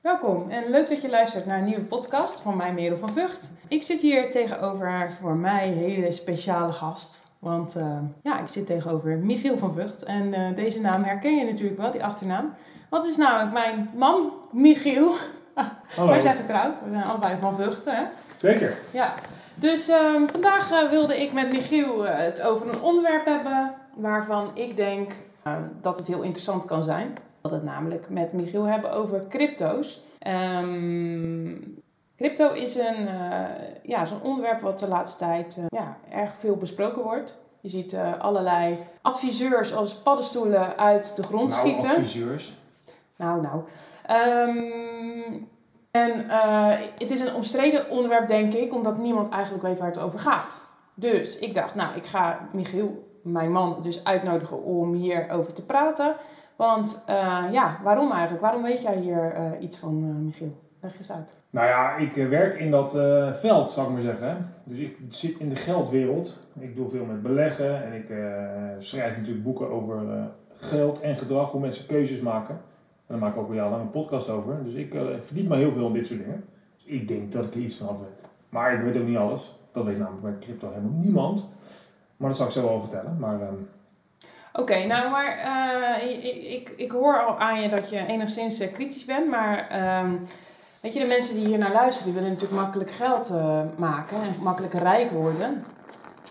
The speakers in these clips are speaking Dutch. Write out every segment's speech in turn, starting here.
Welkom en leuk dat je luistert naar een nieuwe podcast van mij, Merel van Vught. Ik zit hier tegenover voor mij een hele speciale gast. Want uh, ja, ik zit tegenover Michiel van Vught. En uh, deze naam herken je natuurlijk wel, die achternaam. Het is namelijk mijn man, Michiel. Hallo. Wij zijn getrouwd, we zijn allebei van Vught, hè? Zeker. Ja. Dus uh, vandaag uh, wilde ik met Michiel het over een onderwerp hebben waarvan ik denk dat het heel interessant kan zijn. Dat het namelijk met Michiel hebben over crypto's. Um, crypto is een, ja, zo'n onderwerp wat de laatste tijd ja, erg veel besproken wordt. Je ziet allerlei adviseurs als paddenstoelen uit de grond nou, schieten. adviseurs. Nou, nou. Um, en uh, het is een omstreden onderwerp, denk ik, omdat niemand eigenlijk weet waar het over gaat. Dus ik dacht, nou, ik ga Michiel, mijn man, dus uitnodigen om hierover te praten. Want uh, ja, waarom eigenlijk? Waarom weet jij hier uh, iets van, Michiel? Leg eens uit. Nou ja, ik werk in dat veld, zou ik maar zeggen. Dus ik zit in de geldwereld. Ik doe veel met beleggen en ik schrijf natuurlijk boeken over geld en gedrag, hoe mensen keuzes maken. En daar maak ik ook weer al een podcast over. Dus ik uh, verdiep me heel veel in dit soort dingen. Dus ik denk dat ik er iets van af weet. Maar ik weet ook niet alles. Dat weet namelijk bij crypto helemaal niemand. Maar dat zal ik zo wel vertellen. Maar, um... Oké, okay, nou maar uh, ik, ik, ik hoor al aan je dat je enigszins uh, kritisch bent. Maar um, weet je, de mensen die hier naar luisteren, die willen natuurlijk makkelijk geld maken en makkelijk rijk worden.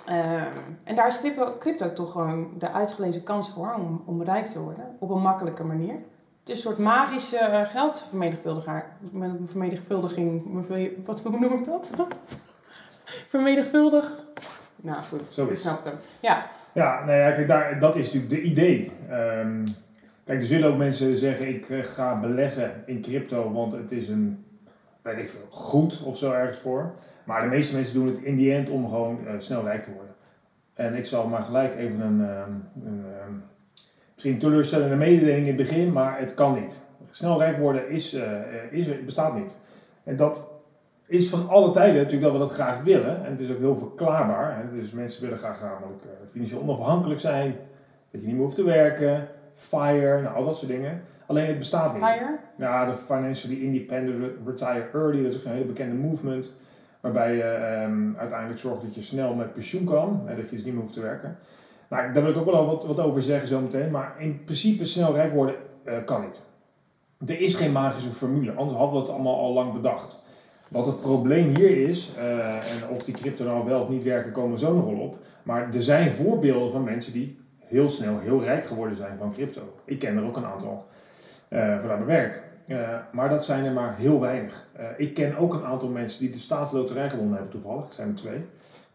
Uh, en daar is crypto, crypto toch gewoon de uitgelezen kans voor om, om rijk te worden. Op een makkelijke manier. Het is een soort magische geldvermenigvuldiger. Vermenigvuldiging, wat, hoe noem ik dat? Vermenigvuldig. Nou goed, Zo is je snapt hem. Ja. Ja, nou ja, daar, dat is natuurlijk de idee. Um, kijk, er zullen ook mensen zeggen, ik ga beleggen in crypto, want het is een, weet ik veel, goed of zo ergens voor. Maar de meeste mensen doen het in die end om gewoon uh, snel rijk te worden. En ik zal maar gelijk even een, um, een um, misschien teleurstellende mededeling in het begin, maar het kan niet. Snel rijk worden is, uh, is, bestaat niet. En dat is van alle tijden natuurlijk dat we dat graag willen. En het is ook heel verklaarbaar. Hè? Dus mensen willen graag namelijk uh, financieel onafhankelijk zijn. Dat je niet meer hoeft te werken. FIRE, nou, al dat soort dingen. Alleen het bestaat niet. FIRE? Ja, de Financially Independent Retire Early. Dat is ook een hele bekende movement. Waarbij je um, uiteindelijk zorgt dat je snel met pensioen kan. Hè, dat je dus niet meer hoeft te werken. Nou, daar wil ik ook wel wat, wat over zeggen zometeen. Maar in principe snel rijk worden uh, kan niet. Er is geen magische formule, anders hadden we het allemaal al lang bedacht. Wat het probleem hier is, uh, en of die crypto nou wel of niet werken, komen zo nog wel op. Maar er zijn voorbeelden van mensen die heel snel heel rijk geworden zijn van crypto. Ik ken er ook een aantal uh, vanuit mijn werk. maar dat zijn er maar heel weinig. ik ken ook een aantal mensen die de staatsloterij gewonnen hebben toevallig. Dat zijn er twee.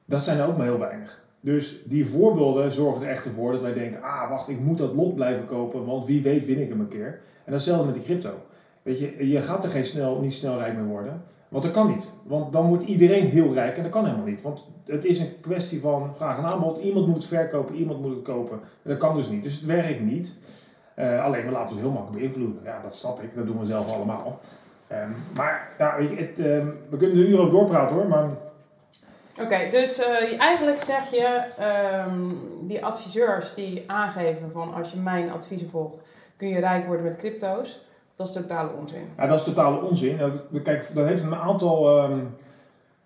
Dat zijn er ook maar heel weinig. Dus die voorbeelden zorgen er echt voor dat wij denken: ah, wacht, ik moet dat lot blijven kopen, want wie weet win ik hem een keer. En datzelfde met die crypto. Weet je, je gaat er geen snel, niet snel rijk mee worden, want dat kan niet. Want dan wordt iedereen heel rijk en dat kan helemaal niet. Want het is een kwestie van vraag en aanbod. Iemand moet het verkopen, iemand moet het kopen. En dat kan dus niet. Dus het werkt niet. Uh, alleen, we laten het heel makkelijk beïnvloeden. Ja, dat snap ik. Dat doen we zelf allemaal. Um, maar ja, weet je, het, um, we kunnen er uur over doorpraten hoor, maar Oké, dus uh, eigenlijk zeg je, um, die adviseurs die aangeven van als je mijn adviezen volgt, kun je rijk worden met crypto's. Dat is totale onzin. Ja, dat is totale onzin. Kijk, dat heeft een aantal um,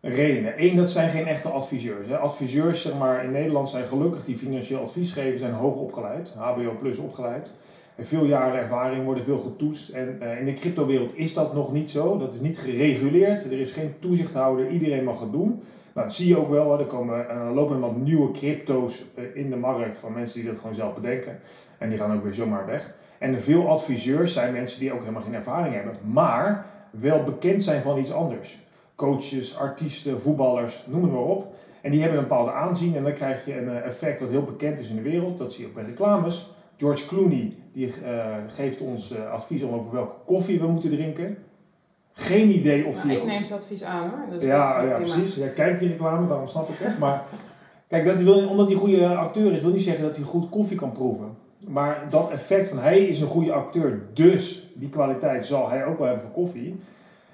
redenen. Eén, dat zijn geen echte adviseurs. Hè. Adviseurs zeg maar, in Nederland zijn gelukkig die financieel advies geven, zijn hoog opgeleid, HBO plus opgeleid. En veel jaren ervaring, worden veel getoetst. En uh, in de cryptowereld is dat nog niet zo. Dat is niet gereguleerd. Er is geen toezichthouder. Iedereen mag het doen. Nou, dat zie je ook wel. Hè. Er komen, uh, lopen wat nieuwe crypto's uh, in de markt van mensen die dat gewoon zelf bedenken. En die gaan ook weer zomaar weg. En veel adviseurs zijn mensen die ook helemaal geen ervaring hebben. Maar wel bekend zijn van iets anders. Coaches, artiesten, voetballers, noem het maar op. En die hebben een bepaalde aanzien. En dan krijg je een effect dat heel bekend is in de wereld. Dat zie je ook bij reclames. George Clooney die, uh, geeft ons uh, advies over welke koffie we moeten drinken. Geen idee of nou, die... Ik neem zijn advies aan hoor. Dus ja, ja precies. Jij kijkt die reclame, daarom snap ik het. Maar kijk, dat wil, omdat hij een goede acteur is, wil niet zeggen dat hij goed koffie kan proeven. Maar dat effect van hij is een goede acteur, dus die kwaliteit zal hij ook wel hebben voor koffie.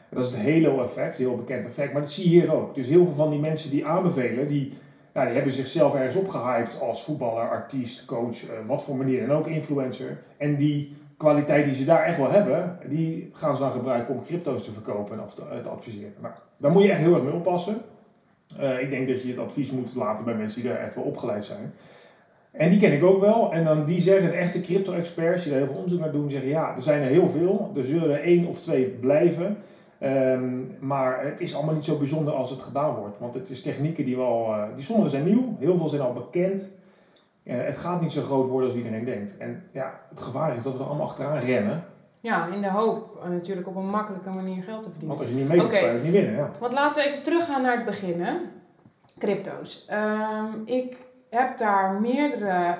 Dat is het Halo-effect, heel bekend effect. Maar dat zie je hier ook. Dus heel veel van die mensen die aanbevelen, die ja, die hebben zichzelf ergens opgehyped als voetballer, artiest, coach, uh, wat voor manier en ook influencer. En die kwaliteit die ze daar echt wel hebben, die gaan ze dan gebruiken om crypto's te verkopen en te, te adviseren. Nou, daar moet je echt heel erg mee oppassen. Uh, ik denk dat je het advies moet laten bij mensen die er even opgeleid zijn. En die ken ik ook wel. En dan die zeggen, de echte crypto-experts die daar heel veel onderzoek naar doen, zeggen ja, er zijn er heel veel. Er zullen er één of twee blijven. Um, maar het is allemaal niet zo bijzonder als het gedaan wordt. Want het is technieken die wel, uh, die sommige zijn nieuw, heel veel zijn al bekend. Uh, het gaat niet zo groot worden als iedereen denkt. En ja, het gevaar is dat we er allemaal achteraan rennen. Ja, in de hoop uh, natuurlijk op een makkelijke manier geld te verdienen. Want als je niet mee okay. kan je het niet winnen. Ja. Want laten we even teruggaan naar het begin. Hè? Crypto's. Um, ik heb daar meerdere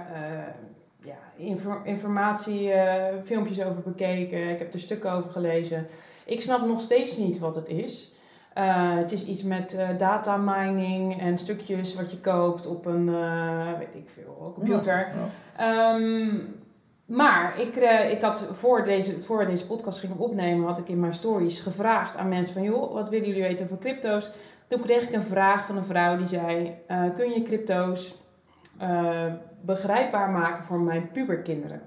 ja, infor informatiefilmpjes over bekeken. Ik heb er stukken over gelezen. Ik snap nog steeds niet wat het is. Uh, het is iets met uh, data mining en stukjes wat je koopt op een, uh, weet ik veel, computer. Ja, ja. Um, maar ik, ik had voor deze, voor we deze podcast gingen opnemen, had ik in mijn stories gevraagd aan mensen van, joh, wat willen jullie weten over crypto's? Toen kreeg ik een vraag van een vrouw die zei, kun je crypto's begrijpbaar maken voor mijn puberkinderen?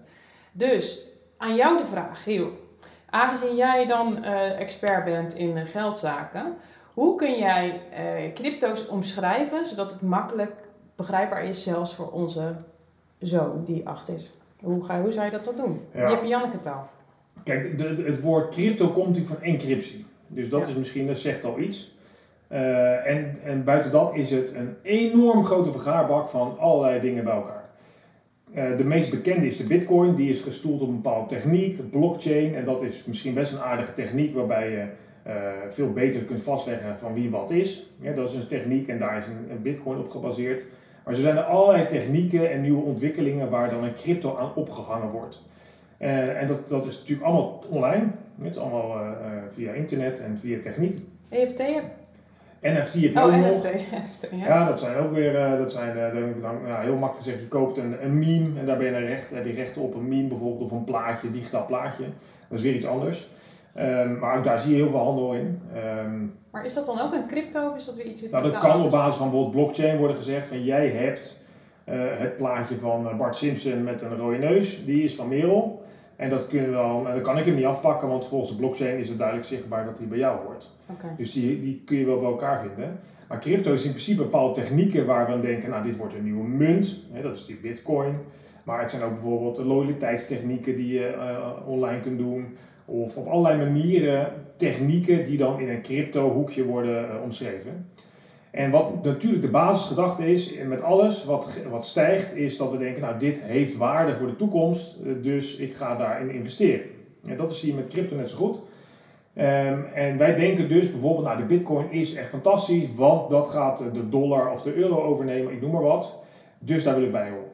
Dus aan jou de vraag, joh, Aangezien jij dan uh, expert bent in uh, geldzaken, hoe kun jij uh, crypto's omschrijven zodat het makkelijk begrijpbaar is, zelfs voor onze zoon die acht is? Hoe, ga, hoe zou je dat dan doen? Ja. Je hebt Janneke taal. Kijk, de, de, het woord crypto komt natuurlijk van encryptie. Dus dat ja. is misschien, dat zegt al iets. En, en buiten dat is het een enorm grote vergaarbak van allerlei dingen bij elkaar. Uh, de meest bekende is de Bitcoin. Die is gestoeld op een bepaalde techniek, blockchain. En dat is misschien best een aardige techniek waarbij je uh, veel beter kunt vastleggen van wie wat is. Ja, dat is een techniek en daar is een, Bitcoin op gebaseerd. Maar zo zijn er allerlei technieken en nieuwe ontwikkelingen waar dan een crypto aan opgehangen wordt. En dat, dat is natuurlijk allemaal online. Het is allemaal via internet en via techniek. EFT NFT heb je oh, ook NFT, ja. ja. dat zijn ook weer, uh, dat zijn uh, dan, ja, heel makkelijk gezegd, je koopt een, een meme en daar ben je recht, heb je rechten op een meme bijvoorbeeld of een plaatje, digitaal plaatje. Dat is weer iets anders. Um, maar ook daar zie je heel veel handel in. Um, maar is dat dan ook een crypto of is dat weer iets Nou, dat kan op basis van bijvoorbeeld blockchain worden gezegd van jij hebt uh, het plaatje van Bart Simpson met een rode neus, die is van Merel. En dat, kunnen we dan, dan kan ik hem niet afpakken, want volgens de blockchain is het duidelijk zichtbaar dat hij bij jou hoort. Okay. Dus die, die kun je wel bij elkaar vinden. Maar crypto is in principe bepaalde technieken waar we aan denken, nou dit wordt een nieuwe munt, hè, dat is die bitcoin. Maar het zijn ook bijvoorbeeld loyaliteitstechnieken die je uh, online kunt doen. Of op allerlei manieren technieken die dan in een crypto hoekje worden uh, omschreven. En wat natuurlijk de basisgedachte is met alles wat, wat stijgt, is dat we denken, nou dit heeft waarde voor de toekomst, dus ik ga daarin investeren. En dat is hier met crypto net zo goed. Um, en wij denken dus bijvoorbeeld, nou de bitcoin is echt fantastisch, want dat gaat de dollar of de euro overnemen, ik noem maar wat. Dus daar wil ik bij horen.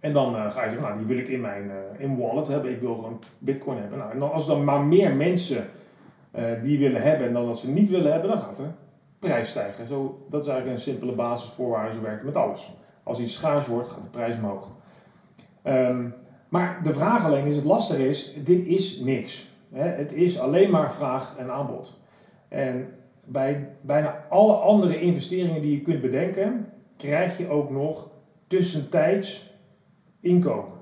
En dan uh, ga je zeggen, nou die wil ik in mijn uh, in wallet hebben, ik wil gewoon bitcoin hebben. Nou, en dan, als dan maar meer mensen die willen hebben dan dat ze niet willen hebben, dan gaat er prijs stijgen. Zo, dat is eigenlijk een simpele basisvoorwaarde, zo werkt het met alles. Als iets schaars wordt, gaat de prijs omhoog. Um, maar de vraag alleen is, het lastige is, dit is niks. Het is alleen maar vraag en aanbod. En bij bijna alle andere investeringen die je kunt bedenken, krijg je ook nog tussentijds inkomen.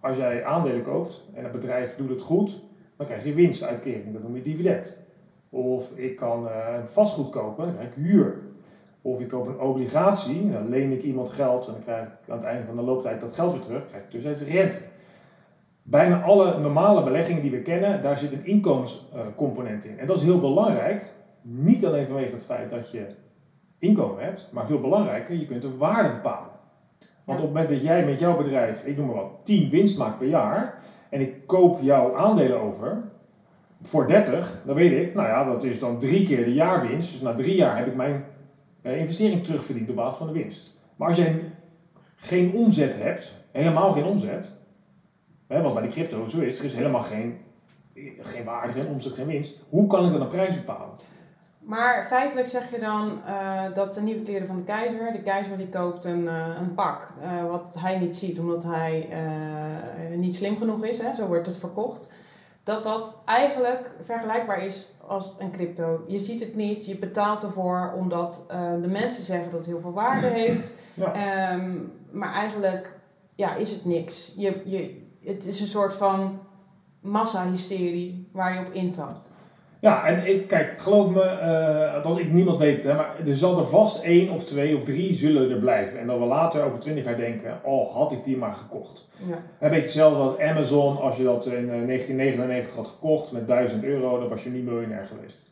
Als jij aandelen koopt en het bedrijf doet het goed, dan krijg je winstuitkering, dat noem je dividend. Of ik kan uh, vastgoed kopen, dan krijg ik huur. Of ik koop een obligatie, dan leen ik iemand geld en dan krijg ik aan het einde van de looptijd dat geld weer terug, krijg ik tussentijds rente. Bijna alle normale beleggingen die we kennen, daar zit een inkomenscomponent in. En dat is heel belangrijk, niet alleen vanwege het feit dat je inkomen hebt, maar veel belangrijker, je kunt een waarde bepalen. Want op het moment dat jij met jouw bedrijf, ik noem maar wat, 10 winst maakt per jaar, en ik koop jouw aandelen over, voor 30, dan weet ik, nou ja, dat is dan drie keer de jaarwinst. Dus na drie jaar heb ik mijn uh, investering terugverdiend op basis van de winst. Maar als jij geen omzet hebt, helemaal geen omzet, hè, wat bij de crypto zo is, er is helemaal geen, geen waarde, geen omzet, geen winst. Hoe kan ik dan een prijs bepalen? Maar feitelijk zeg je dan uh, dat de nieuwe kleren van de keizer, de keizer die koopt een, uh, een pak wat hij niet ziet omdat hij niet slim genoeg is, hè, zo wordt het verkocht dat dat eigenlijk vergelijkbaar is als een crypto. Je ziet het niet, je betaalt ervoor omdat uh, de mensen zeggen dat het heel veel waarde heeft. Ja. Um, maar eigenlijk ja, is het niks. Je, je, het is een soort van massahysterie waar je op intapt. Ja, en ik, kijk, geloof me, uh, althans ik, niemand weet hè, maar er zal er vast één of twee of drie zullen er blijven. En dat we later over twintig jaar denken, oh, had ik die maar gekocht. Ja. Een beetje hetzelfde als Amazon, als je dat in 1999 had gekocht met 1000 euro, dan was je niet miljonair geweest.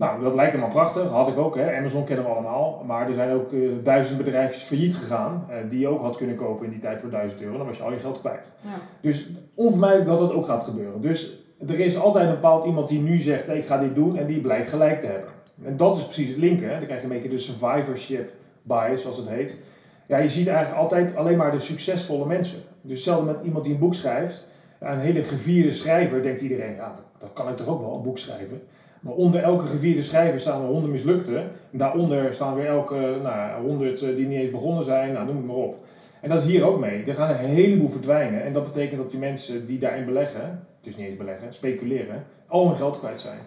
Nou, dat lijkt me prachtig. Had ik ook. Hè. Amazon kennen we allemaal. Maar er zijn ook uh, duizend bedrijfjes failliet gegaan. Uh, die je ook had kunnen kopen in die tijd voor 1000 euro. Dan was je al je geld kwijt. Ja. Dus onvermijdelijk dat dat ook gaat gebeuren. Dus er is altijd een bepaald iemand die nu zegt: ik ga dit doen. En die blijkt gelijk te hebben. En dat is precies het linker. Dan krijg je een beetje de survivorship bias, zoals het heet. Ja, je ziet eigenlijk altijd alleen maar de succesvolle mensen. Dus hetzelfde met iemand die een boek schrijft. Een hele gevierde schrijver denkt iedereen: ja, dat kan ik toch ook wel, een boek schrijven. Maar onder elke gevierde schrijver staan er honderd mislukte. En daaronder staan weer elke nou, honderd die niet eens begonnen zijn. Nou, noem het maar op. En dat is hier ook mee. Er gaan een heleboel verdwijnen. En dat betekent dat die mensen die daarin beleggen, het is niet eens beleggen, speculeren, al hun geld kwijt zijn.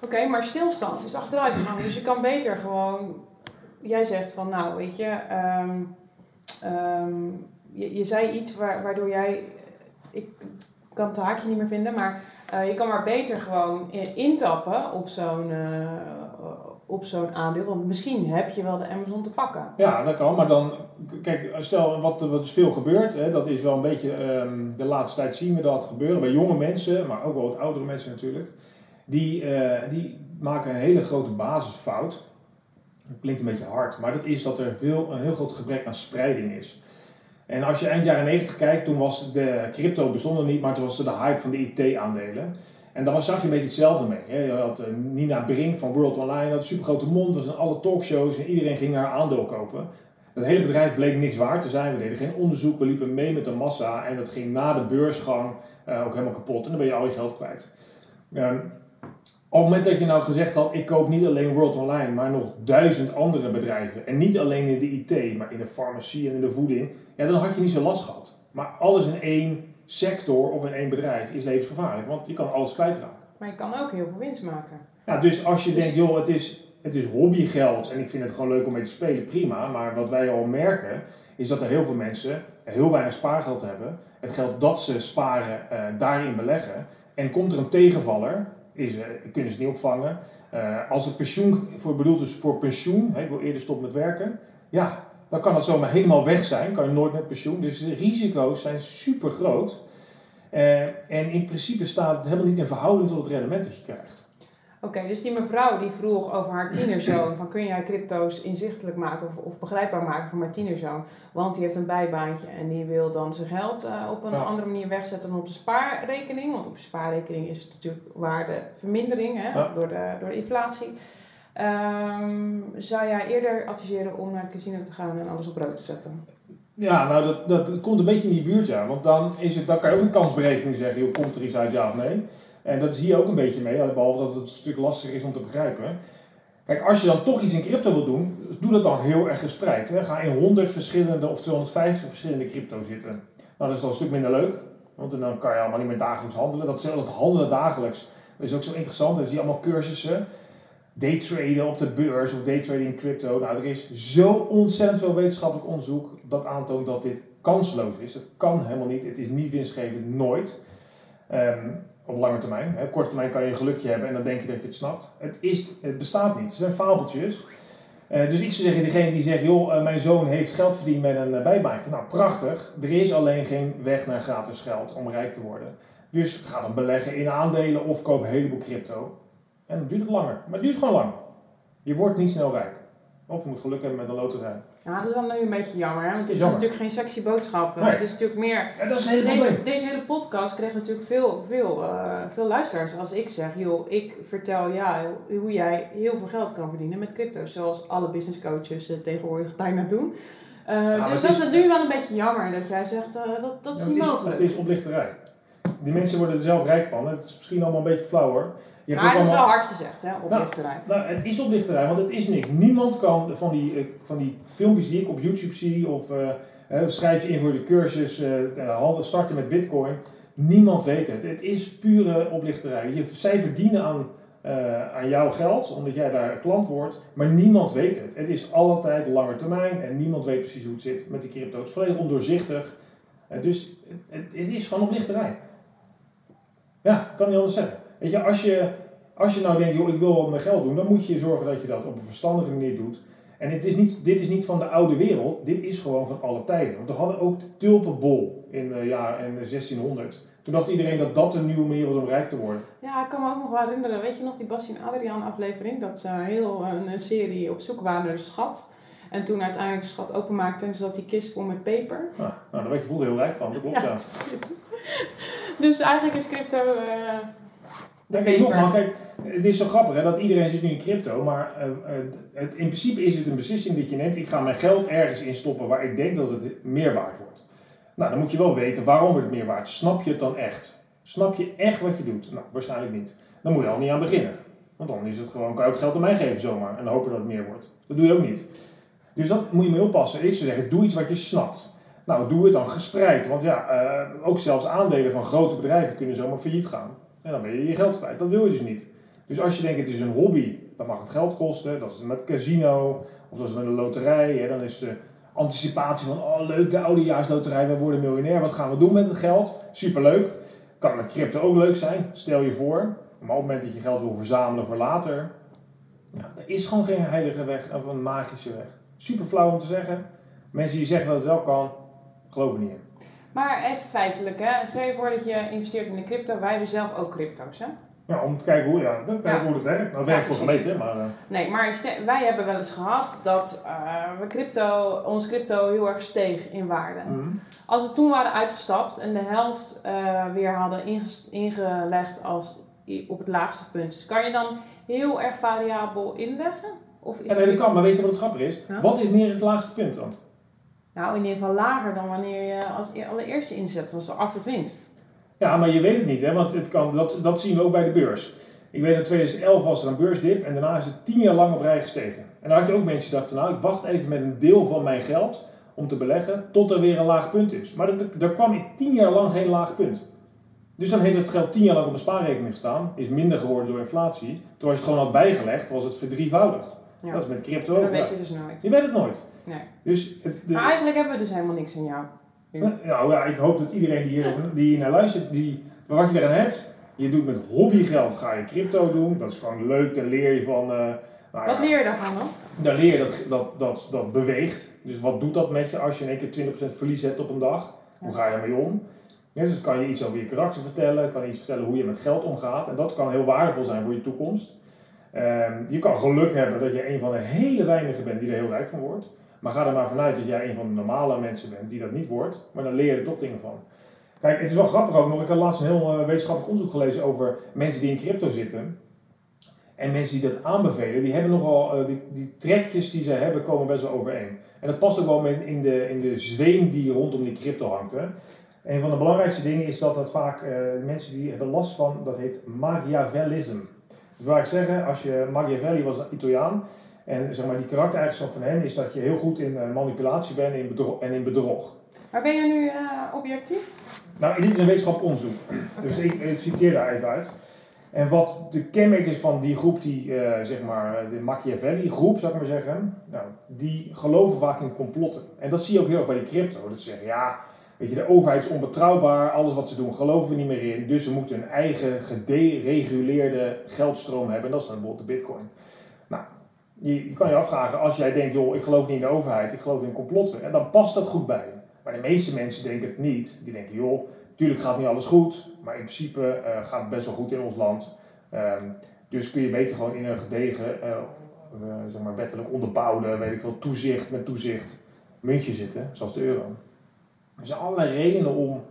Oké, maar stilstand is achteruitgang. Dus je kan beter gewoon. Jij zegt van, nou, weet je, um, um, je, zei iets waardoor jij. Ik kan het haakje niet meer vinden, maar uh, je kan maar beter gewoon intappen op zo'n uh, op zo'n aandeel. Want misschien heb je wel de Amazon te pakken. Ja, dat kan. Maar dan, kijk, stel wat, wat is veel gebeurd. Hè, dat is wel een beetje, um, de laatste tijd zien we dat gebeuren. Bij jonge mensen, maar ook wel wat oudere mensen natuurlijk. Die, uh, die maken een hele grote basisfout. Dat klinkt een beetje hard. Maar dat is dat er veel, een heel groot gebrek aan spreiding is. En als je eind jaren 90 kijkt, toen was de crypto bestond niet, maar toen was er de hype van de IT-aandelen. En daar zag je een beetje hetzelfde mee. Je had Nina Brink van World Online, had een supergrote mond, was in alle talkshows en iedereen ging haar aandeel kopen. Het hele bedrijf bleek niks waard te zijn. We deden geen onderzoek, we liepen mee met de massa en dat ging na de beursgang uh, ook helemaal kapot. En dan ben je al je geld kwijt. Um, op het moment dat je nou gezegd had, ik koop niet alleen World Online, maar nog duizend andere bedrijven. En niet alleen in de IT, maar in de farmacie en in de voeding. Ja, dan had je niet zo last gehad. Maar alles in één sector of in één bedrijf is levensgevaarlijk, want je kan alles kwijtraken. Maar je kan ook heel veel winst maken. Ja, dus als je dus... denkt, joh, het is, het is hobbygeld en ik vind het gewoon leuk om mee te spelen, prima. Maar wat wij al merken, is dat er heel veel mensen heel weinig spaargeld hebben. Het geld dat ze sparen, uh, daarin beleggen. En komt er een tegenvaller, is, uh, kunnen ze niet opvangen. Uh, als het pensioen voor, bedoeld is voor pensioen, hè, ik wil eerder stoppen met werken, ja, dan kan het zomaar helemaal weg zijn, kan je nooit met pensioen. Dus de risico's zijn super groot. Uh, en in principe staat het helemaal niet in verhouding tot het rendement dat je krijgt. Oké, okay, dus die mevrouw die vroeg over haar tienerzoon: van kun jij crypto's inzichtelijk maken of, of begrijpbaar maken voor mijn tienerzoon? Want die heeft een bijbaantje en die wil dan zijn geld uh, op een ja. andere manier wegzetten dan op de spaarrekening. Want op je spaarrekening is het natuurlijk waardevermindering hè, ja. door, de, door de inflatie. Um, zou jij eerder adviseren om naar het casino te gaan en alles op rood te zetten? Ja, nou dat, dat, dat komt een beetje in die buurt, ja. Want dan, is het, dan kan je ook een kansberekening zeggen, joh, komt er iets uit, ja of nee. En dat is hier ook een beetje mee, behalve dat het een stuk lastiger is om te begrijpen. Kijk, als je dan toch iets in crypto wil doen, doe dat dan heel erg gespreid. Hè. Ga in 100 verschillende of 250 verschillende crypto zitten. Nou, dat is dan een stuk minder leuk, want dan kan je allemaal niet meer dagelijks handelen. Dat, dat handelen dagelijks dat is ook zo interessant. Dan zie je allemaal cursussen daytraden op de beurs of daytraden in crypto. Nou, er is zo ontzettend veel wetenschappelijk onderzoek dat aantoont dat dit kansloos is. Het kan helemaal niet. Het is niet winstgevend, nooit. Um, op lange termijn. Hè. Korte termijn kan je een gelukje hebben en dan denk je dat je het snapt. Het, is, het bestaat niet. Het zijn fabeltjes. Uh, dus ik zou zeggen, diegene die zegt, joh, uh, mijn zoon heeft geld verdiend met een uh, bijbaantje. Nou, prachtig. Er is alleen geen weg naar gratis geld om rijk te worden. Dus ga dan beleggen in aandelen of koop een heleboel crypto. En dan duurt het langer. Maar het duurt gewoon lang. Je wordt niet snel rijk. Of je moet geluk hebben met een loterij. Ja, dat is wel nu een beetje jammer. Hè? Want het is jammer. natuurlijk geen sexy boodschap. Nee. Het is natuurlijk meer... Ja, dat is een deze, deze hele podcast kreeg natuurlijk veel, veel, uh, veel luisteraars. Als ik zeg, joh, ik vertel ja, hoe jij heel veel geld kan verdienen met crypto. Zoals alle business coaches tegenwoordig bijna doen. Uh, ja, dus dat is het nu wel een beetje jammer dat jij zegt, uh, dat, dat is ja, niet het is, mogelijk. Het is oplichterij. Die mensen worden er zelf rijk van. Het is misschien allemaal een beetje flauw hoor. Je maar dat is wel hard gezegd, hè, oplichterij. Nou, nou, het is oplichterij, want het is niks. Niemand kan van die, uh, van die filmpjes die ik op YouTube zie, of uh, schrijf je in voor de cursus, uh, starten met bitcoin. Niemand weet het. Het is pure oplichterij. Je, zij verdienen aan, aan jouw geld, omdat jij daar klant wordt, maar niemand weet het. Het is altijd lange termijn en niemand weet precies hoe het zit met die crypto. Het is volledig ondoorzichtig. Eh, dus het, het is gewoon oplichterij. Ja, kan niet anders zeggen. Weet je, als je, als je nou denkt, joh, ik wil wat met geld doen, dan moet je zorgen dat je dat op een verstandige manier doet. En het is niet, dit is niet van de oude wereld, dit is gewoon van alle tijden. Want we hadden ook de tulpenbol in de jaren in 1600. Toen dacht iedereen dat dat een nieuwe manier was om rijk te worden. Ja, ik kan me ook nog wel herinneren. Weet je nog die Bastien Adriaan aflevering? Dat ze heel een, een serie op zoek waren naar de schat. En toen uiteindelijk de schat openmaakte en zat die kist vol met peper. Nou, nou daar werd je vroeger heel rijk van, dat klopt ja. dus eigenlijk is crypto... Uh, ja, kijk, nogmaals, kijk, het is zo grappig hè, dat iedereen zit nu in crypto, maar uh, het, in principe is het een beslissing dat je neemt. Ik ga mijn geld ergens in stoppen waar ik denk dat het meer waard wordt. Nou, dan moet je wel weten waarom het meer waard Snap je het dan echt? Snap je echt wat je doet? Nou, waarschijnlijk niet. Dan moet je al niet aan beginnen. Want dan is het gewoon, kan je ook geld aan mij geven zomaar en dan hopen dat het meer wordt. Dat doe je ook niet. Dus dat moet je mee oppassen. Ik zou zeggen, doe iets wat je snapt. Nou, doe het dan gespreid. Want ja, uh, ook zelfs aandelen van grote bedrijven kunnen zomaar failliet gaan. En dan ben je je geld kwijt. Dat wil je dus niet. Dus als je denkt, het is een hobby, dan mag het geld kosten. Dat is met casino, of dat is met een loterij. Hè, dan is de anticipatie van, oh leuk, de oudejaarsloterij, we worden miljonair. Wat gaan we doen met het geld? Superleuk. Kan met crypto ook leuk zijn, stel je voor. Maar op het moment dat je geld wil verzamelen voor later, ja, er is gewoon geen heilige weg of een magische weg. Super flauw om te zeggen. Mensen die zeggen dat het wel kan, geloven niet in. Maar even feitelijk, hè. stel je voor dat je investeert in de crypto. Wij hebben zelf ook crypto's, hè? Ja, om te kijken hoe, ja, ja. hoe het werkt. Nou, het werkt voor gemeente, maar... Uh... Nee, maar wij hebben wel eens gehad dat uh, we crypto, ons crypto heel erg steeg in waarde. Mm Als we toen waren uitgestapt en de helft uh, weer hadden ingelegd als op het laagste punt. Dus kan je dan heel erg variabel inleggen? Of is ja, nee, dat kan, maar weet je wat het grappig is? Wat is neer het laagste punt dan? Nou, in ieder geval lager dan wanneer je als e-, allereerste inzet, als active winst. Ja, maar je weet het niet, hè? want het kan, dat, dat zien we ook bij de beurs. Ik weet in 2011 was er een beursdip en daarna is het tien jaar lang op rij gestegen. En dan had je ook mensen die dachten, nou ik wacht even met een deel van mijn geld om te beleggen tot er weer een laag punt is. Maar er kwam in tien jaar lang geen laag punt. Dus dan heeft het geld tien jaar lang op een spaarrekening gestaan, is minder geworden door inflatie. Toen je het gewoon had bijgelegd, was het verdrievoudigd. Ja. Dat is met crypto ook. Dat weet je dus nooit. Je weet het nooit. Nee. Dus de, maar eigenlijk hebben we dus helemaal niks in jou. Nou ja, ik hoop dat iedereen die hier, die hier naar luistert, die, wat je eraan hebt, je doet met hobbygeld, ga je crypto doen. Dat is gewoon leuk, daar leer je van. Uh, nou wat leer je daarvan dan? Dan leer je dat, dat, dat, dat beweegt. Dus wat doet dat met je als je in één keer 20% verlies hebt op een dag? Hoe ga je ermee om? Ja, dus kan je iets over je karakter vertellen, kan je iets vertellen hoe je met geld omgaat. En dat kan heel waardevol zijn voor je toekomst. Um, je kan geluk hebben dat je een van de hele weinigen bent die er heel rijk van wordt. Maar ga er maar vanuit dat jij een van de normale mensen bent die dat niet wordt. Maar dan leer je er toch dingen van. Kijk, het is wel grappig ook nog. Ik had laatst een heel uh, wetenschappelijk onderzoek gelezen over mensen die in crypto zitten. En mensen die dat aanbevelen, die hebben nogal, uh, die, trekjes die ze hebben, komen best wel overeen. En dat past ook wel in de, in de zweem die rondom die crypto hangt. Hè. Een van de belangrijkste dingen is dat dat vaak uh, mensen die hebben last van, dat heet Machiavellisme. Dat wil ik zeggen, als je Machiavelli was een Italiaan, en zeg maar, die karaktereigenschap van hem is dat je heel goed in uh, manipulatie bent in en in bedrog. Maar ben je nu uh, objectief? Nou, dit is een wetenschappelijk onderzoek. Dus ik, ik, citeer daar even uit. En wat de kenmerk is van die groep, die, uh, zeg maar, de Machiavelli-groep, zou ik maar zeggen, nou, die geloven vaak in complotten. En dat zie je ook heel erg bij de crypto. Dat ze zeggen, ja, weet je, de overheid is onbetrouwbaar, alles wat ze doen geloven we niet meer in, dus ze moeten een eigen gedereguleerde geldstroom hebben. En dat is dan bijvoorbeeld de bitcoin. Nou, je, kan je afvragen, als jij denkt, joh, ik geloof niet in de overheid, ik geloof in complotten, en dan past dat goed bij. Maar de meeste mensen denken het niet. Die denken, joh, natuurlijk gaat niet alles goed, maar in principe uh, gaat het best wel goed in ons land. Um, dus kun je beter gewoon in een gedegen, uh, uh, zeg maar wettelijk onderbouwde, weet ik veel, toezicht met toezicht muntje zitten, zoals de euro. Er zijn allerlei redenen om,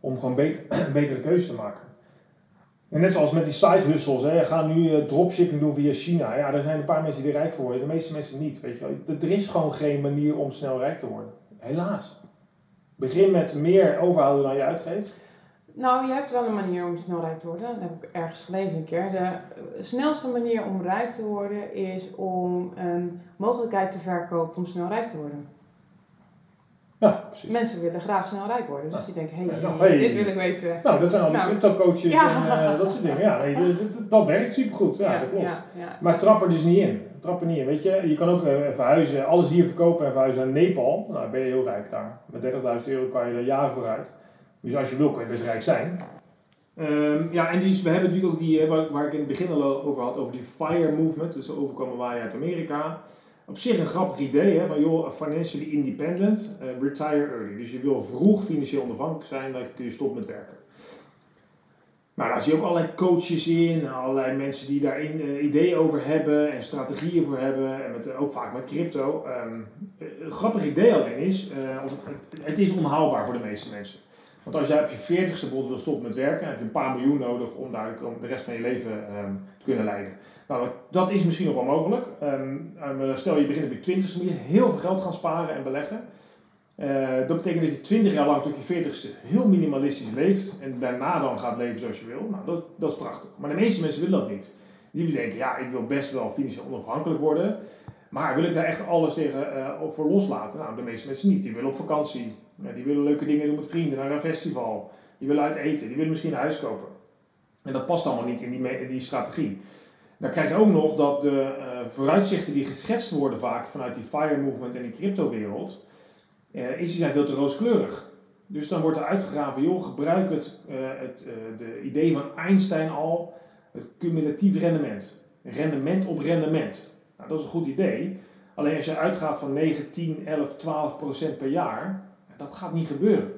om gewoon beter, betere keuzes te maken. En net zoals met die side hustles, hè, ga nu uh, dropshipping doen via China. Ja, er zijn een paar mensen die rijk voor worden, de meeste mensen niet. Weet je wel. Er is gewoon geen manier om snel rijk te worden. Helaas. Begin met meer overhouden dan je uitgeeft. Nou, je hebt wel een manier om snel rijk te worden. Dat heb ik ergens gelezen een keer. De snelste manier om rijk te worden is om een mogelijkheid te verkopen om snel rijk te worden. Ja, precies. Mensen willen graag snel rijk worden. Dus Ja. die denken, hé, Ja, hey, nou, hey. dit wil ik weten. Nou, dat zijn al die Nou. crypto-coaches Ja. en eh, dat soort dingen. Ja, nee, dat, dat, dat werkt supergoed. Ja, dat klopt. ja, ja. Maar trap er dus niet in. Trap er niet in. Weet je, je kan ook eh, verhuizen, alles hier verkopen en verhuizen naar Nepal. Nou, dan ben je heel rijk daar. Met 30.000 euro kan je er jaren vooruit. Dus als je wil, kan je best rijk zijn. Ehm, ja, en die, we hebben natuurlijk ook die, eh, waar, waar ik in het begin al over had, over die FIRE movement. Dus de overkomen waaien uit Amerika. Op zich een grappig idee, hè, van joh, financially independent, eh, retire early. Dus je wil vroeg financieel onafhankelijk zijn, dan kun je stoppen met werken. Nou, daar zie je ook allerlei coaches in, allerlei mensen die daar eh, ideeën over hebben en strategieën voor hebben, en met, eh, ook vaak met crypto. Ehm, eh, een grappig idee alleen is, het, het is onhaalbaar voor de meeste mensen. Want als jij op je 40ste bijvoorbeeld wil stoppen met werken, heb je een paar miljoen nodig om daar de- rest van je leven ehm, te kunnen leiden. Nou, dat- is misschien nog wel mogelijk. Ehm, eh, maar stel je begint op je 20ste, moet je heel veel geld gaan sparen en beleggen. Eh, dat betekent dat je 20 jaar lang tot je 40ste heel minimalistisch leeft en daarna dan gaat leven zoals je wil. Nou, dat, dat is prachtig. Maar de meeste mensen willen dat niet. Die denken, ja, ik wil best wel financieel onafhankelijk worden, maar wil ik daar echt alles tegen op voor loslaten? Nou, de meeste mensen niet. Die willen op vakantie, Die willen leuke dingen doen met vrienden, naar een festival, die willen uit eten, die willen misschien een huis kopen. En dat past allemaal niet in die, die strategie. Dan krijg je ook nog dat de eh, vooruitzichten die geschetst worden vaak vanuit die FIRE movement en die cryptowereld, eh is die zijn veel te rooskleurig. Dus dan wordt er uitgegraven, joh, gebruik het, eh, het de idee van Einstein al, het cumulatief rendement. Rendement op rendement. Nou, dat is een goed idee. Alleen als je uitgaat van 9, 10, 11, 12 procent per jaar, dat gaat niet gebeuren.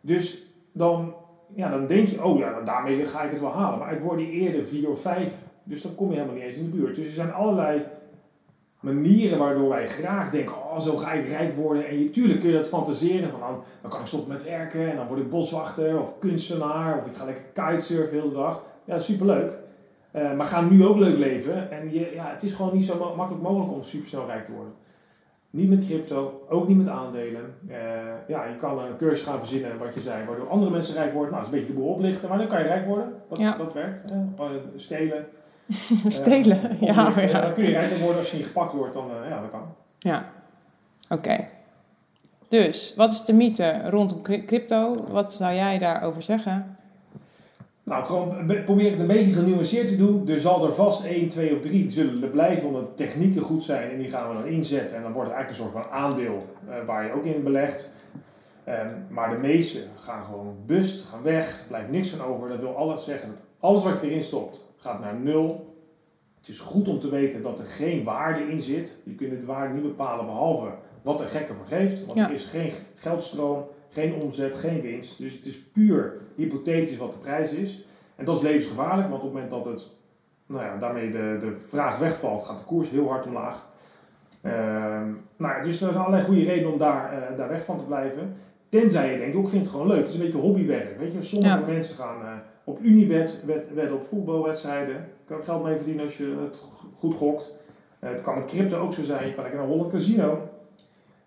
Dus dan, ja, dan denk je, oh ja, daarmee ga ik het wel halen. Maar het worden eerder 4 of 5. Dus dan kom je helemaal niet eens in de buurt. Dus er zijn allerlei manieren waardoor wij graag denken, oh zo ga ik rijk worden. En je, tuurlijk kun je dat fantaseren van, nou, dan kan ik stoppen met werken en dan word ik boswachter of kunstenaar of ik ga lekker kitesurfen de hele dag. Ja, superleuk. Eh, maar ga nu ook leuk leven. En je, ja, het is gewoon niet zo ma- makkelijk mogelijk om supersnel rijk te worden. Niet met crypto, ook niet met aandelen. Eh, ja, je kan een cursus gaan verzinnen, wat je zei, waardoor andere mensen rijk worden. Nou, dat is een beetje de boel oplichten, maar dan kan je rijk worden. Dat, Ja. dat werkt. Eh, gewoon stelen. Stelen, ja. Oplichten. ja. Dan kun je rijker worden als je niet gepakt wordt, dan eh, ja, dat kan. Ja, oké. Dus, wat is de mythe rondom cry- crypto? Wat zou jij daarover zeggen? Nou, gewoon be- probeer het een beetje genuanceerd te doen. Er zal er vast 1, 2 of 3 zullen er blijven omdat de technieken goed zijn en die gaan we dan inzetten. En dan wordt het eigenlijk een soort van aandeel eh, waar je ook in belegt. Ehm, maar de meeste gaan gewoon bust, gaan weg, blijft niks van over. Dat wil alles zeggen dat alles wat je erin stopt gaat naar nul. Het is goed om te weten dat er geen waarde in zit. Je kunt de waarde niet bepalen behalve wat de gek ervoor geeft. Want Ja. er is geen geldstroom, geen omzet, geen winst. Dus het is puur hypothetisch wat de prijs is. En dat is levensgevaarlijk, want op het moment dat het, nou ja, daarmee de, de vraag wegvalt, gaat de koers heel hard omlaag. Ehm, nou dus er zijn allerlei goede redenen om daar, eh, daar weg van te blijven. Tenzij je denkt, ook vind het gewoon leuk. Het is een beetje hobbywerk. Weet je, sommige Ja. mensen gaan eh, op Unibet wed- wedden op voetbalwedstrijden. Je kan ook geld mee verdienen als je het goed gokt. Eh, het kan met crypto ook zo zijn. Je kan lekker naar Holland Casino.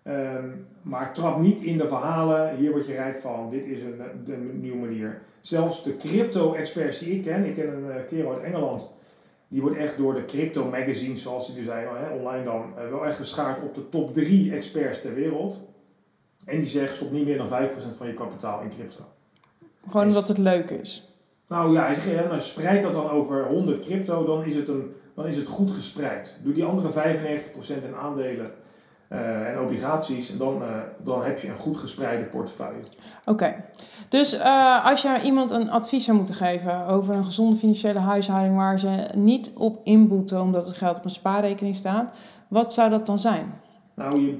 Ehm, maar trap niet in de verhalen. Hier word je rijk van. Dit is een, de nieuwe manier. Zelfs de crypto-experts die ik ken. Ik ken een eh, kerel uit Engeland. Die wordt echt door de crypto magazines, zoals die er zijn, hè, online dan, eh, wel echt geschaard op de top 3 experts ter wereld. En die zegt, stop niet meer dan 5% van je kapitaal in crypto. Gewoon omdat het leuk is. Nou ja, hij zegt, ja, nou, spreid dat dan over 100 crypto, dan is het, een, dan is het goed gespreid. Doe die andere 95% in aandelen eh, en obligaties en dan, eh, dan heb je een goed gespreide portefeuille. Oké. Dus eh, als je iemand een advies zou moeten geven over een gezonde financiële huishouding waar ze niet op inboeten omdat het geld op een spaarrekening staat, wat zou dat dan zijn? Nou, je,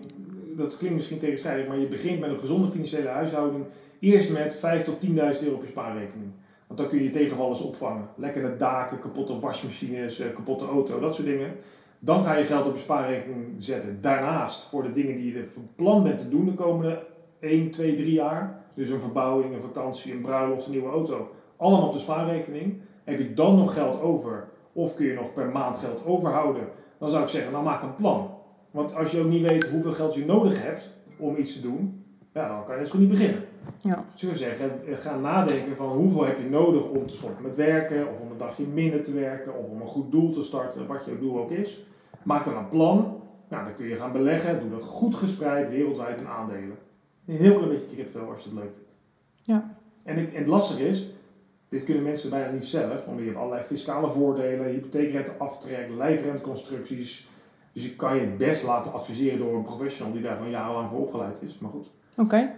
dat klinkt misschien tegenstrijdig, maar je begint met een gezonde financiële huishouding eerst met 5 tot 10.000 euro op je spaarrekening. Want dan kun je je tegenvallers opvangen. Lekkere daken, kapotte wasmachines, kapotte auto, dat soort dingen. Dan ga je geld op je spaarrekening zetten. Daarnaast voor de dingen die je van plan bent te doen de komende 1, 2, 3 jaar. Dus een verbouwing, een vakantie, een bruiloft, een nieuwe auto. Allemaal op de spaarrekening. Heb je dan nog geld over, of kun je nog per maand geld overhouden, dan zou ik zeggen, nou maak een plan. Want als je ook niet weet hoeveel geld je nodig hebt om iets te doen, ja, dan kan je zo goed niet beginnen. Ja. Zou zeggen, ga nadenken van hoeveel heb je nodig om te stoppen met werken, of om een dagje minder te werken, of om een goed doel te starten, wat je doel ook is. Maak dan een plan. Nou, dan kun je gaan beleggen. Doe dat goed gespreid wereldwijd in aandelen. Een heel klein beetje crypto als je het leuk vindt. Ja. En, ik, en het lastige is, dit kunnen mensen bijna niet zelf, want je hebt allerlei fiscale voordelen, hypotheekrenteaftrek, lijfrenteconstructies. Dus je kan je het best laten adviseren door een professional die daar gewoon jarenlang voor opgeleid is. Maar goed. Oké.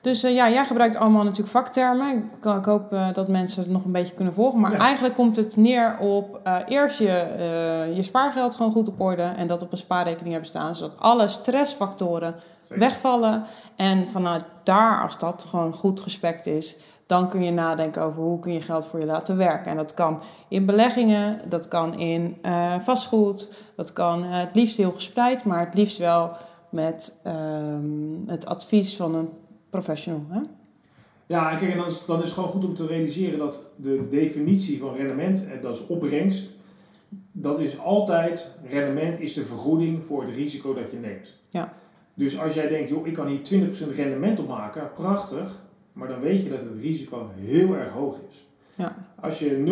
Dus uh, ja, jij gebruikt allemaal natuurlijk vaktermen. Ik, ik hoop uh, dat mensen het nog een beetje kunnen volgen. Maar Ja. eigenlijk komt het neer op uh, eerst je, je spaargeld gewoon goed op orde. En dat op een spaarrekening hebben staan. Zodat alle stressfactoren Zeker. wegvallen. En vanuit daar, als dat gewoon goed gespekt is, dan kun je nadenken over hoe kun je geld voor je laten werken. En dat kan in beleggingen, dat kan in vastgoed, dat kan het liefst heel gespreid, maar het liefst wel met um, het advies van een professional. Hè? Ja, kijk, en dan is, dan is het gewoon goed om te realiseren dat de definitie van rendement, en dat is opbrengst, dat is altijd, rendement is de vergoeding voor het risico dat je neemt. Ja. Dus als jij denkt, joh, ik kan hier 20% rendement op maken, prachtig, maar dan weet je dat het risico heel erg hoog is. Ja. Als je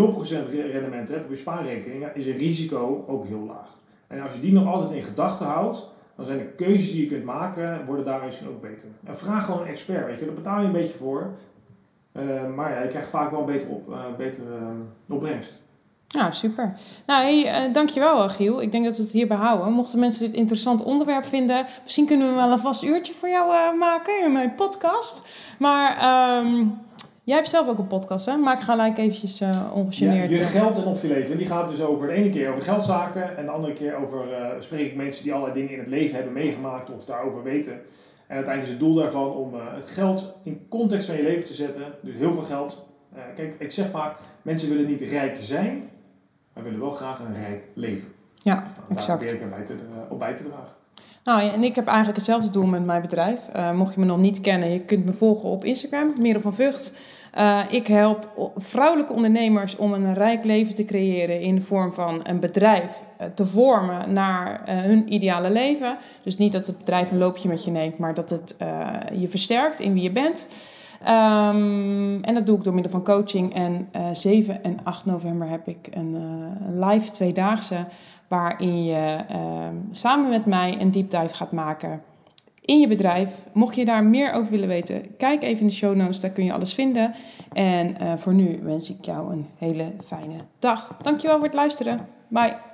0% rendement hebt op je spaarrekening, is het risico ook heel laag. En als je die nog altijd in gedachten houdt, dan zijn de keuzes die je kunt maken, worden daar misschien ook beter. En vraag gewoon een expert, weet je, daar betaal je een beetje voor. Uh, maar ja, je krijgt vaak wel beter, op, uh, opbrengst. Nou, super. Nou, hey, dankjewel Giel. Ik denk dat we het hierbij houden. Mochten mensen dit interessant onderwerp vinden, misschien kunnen we wel een vast uurtje voor jou maken in mijn podcast. Maar um, jij hebt zelf ook een podcast, hè? Maak gelijk eventjes uh, ongegeneerd. Ja, je geld en of je leven. Die gaat dus over de ene keer over geldzaken en de andere keer over uh, spreek ik mensen die allerlei dingen in het leven hebben meegemaakt of daarover weten. En uiteindelijk is het doel daarvan om uh, het geld in context van je leven te zetten. Dus heel veel geld. Kijk, ik zeg vaak, mensen willen niet rijk zijn, maar willen wel graag een rijk leven. Ja, nou, exact. Daar probeer ik bij te, op bij te dragen. Nou, en ik heb eigenlijk hetzelfde doel met mijn bedrijf. Uh, mocht je me nog niet kennen, je kunt me volgen op Instagram, Merel van Vught. Uh, ik help vrouwelijke ondernemers om een rijk leven te creëren in de vorm van een bedrijf uh, te vormen naar hun ideale leven. Dus niet dat het bedrijf een loopje met je neemt, maar dat het je versterkt in wie je bent. Um, en dat doe ik door middel van coaching. En 7 en 8 november heb ik een live tweedaagse waarin je samen met mij een deep dive gaat maken in je bedrijf. Mocht je daar meer over willen weten, kijk even in de show notes, daar kun je alles vinden. En uh, voor nu wens ik jou een hele fijne dag. Dankjewel voor het luisteren. Bye.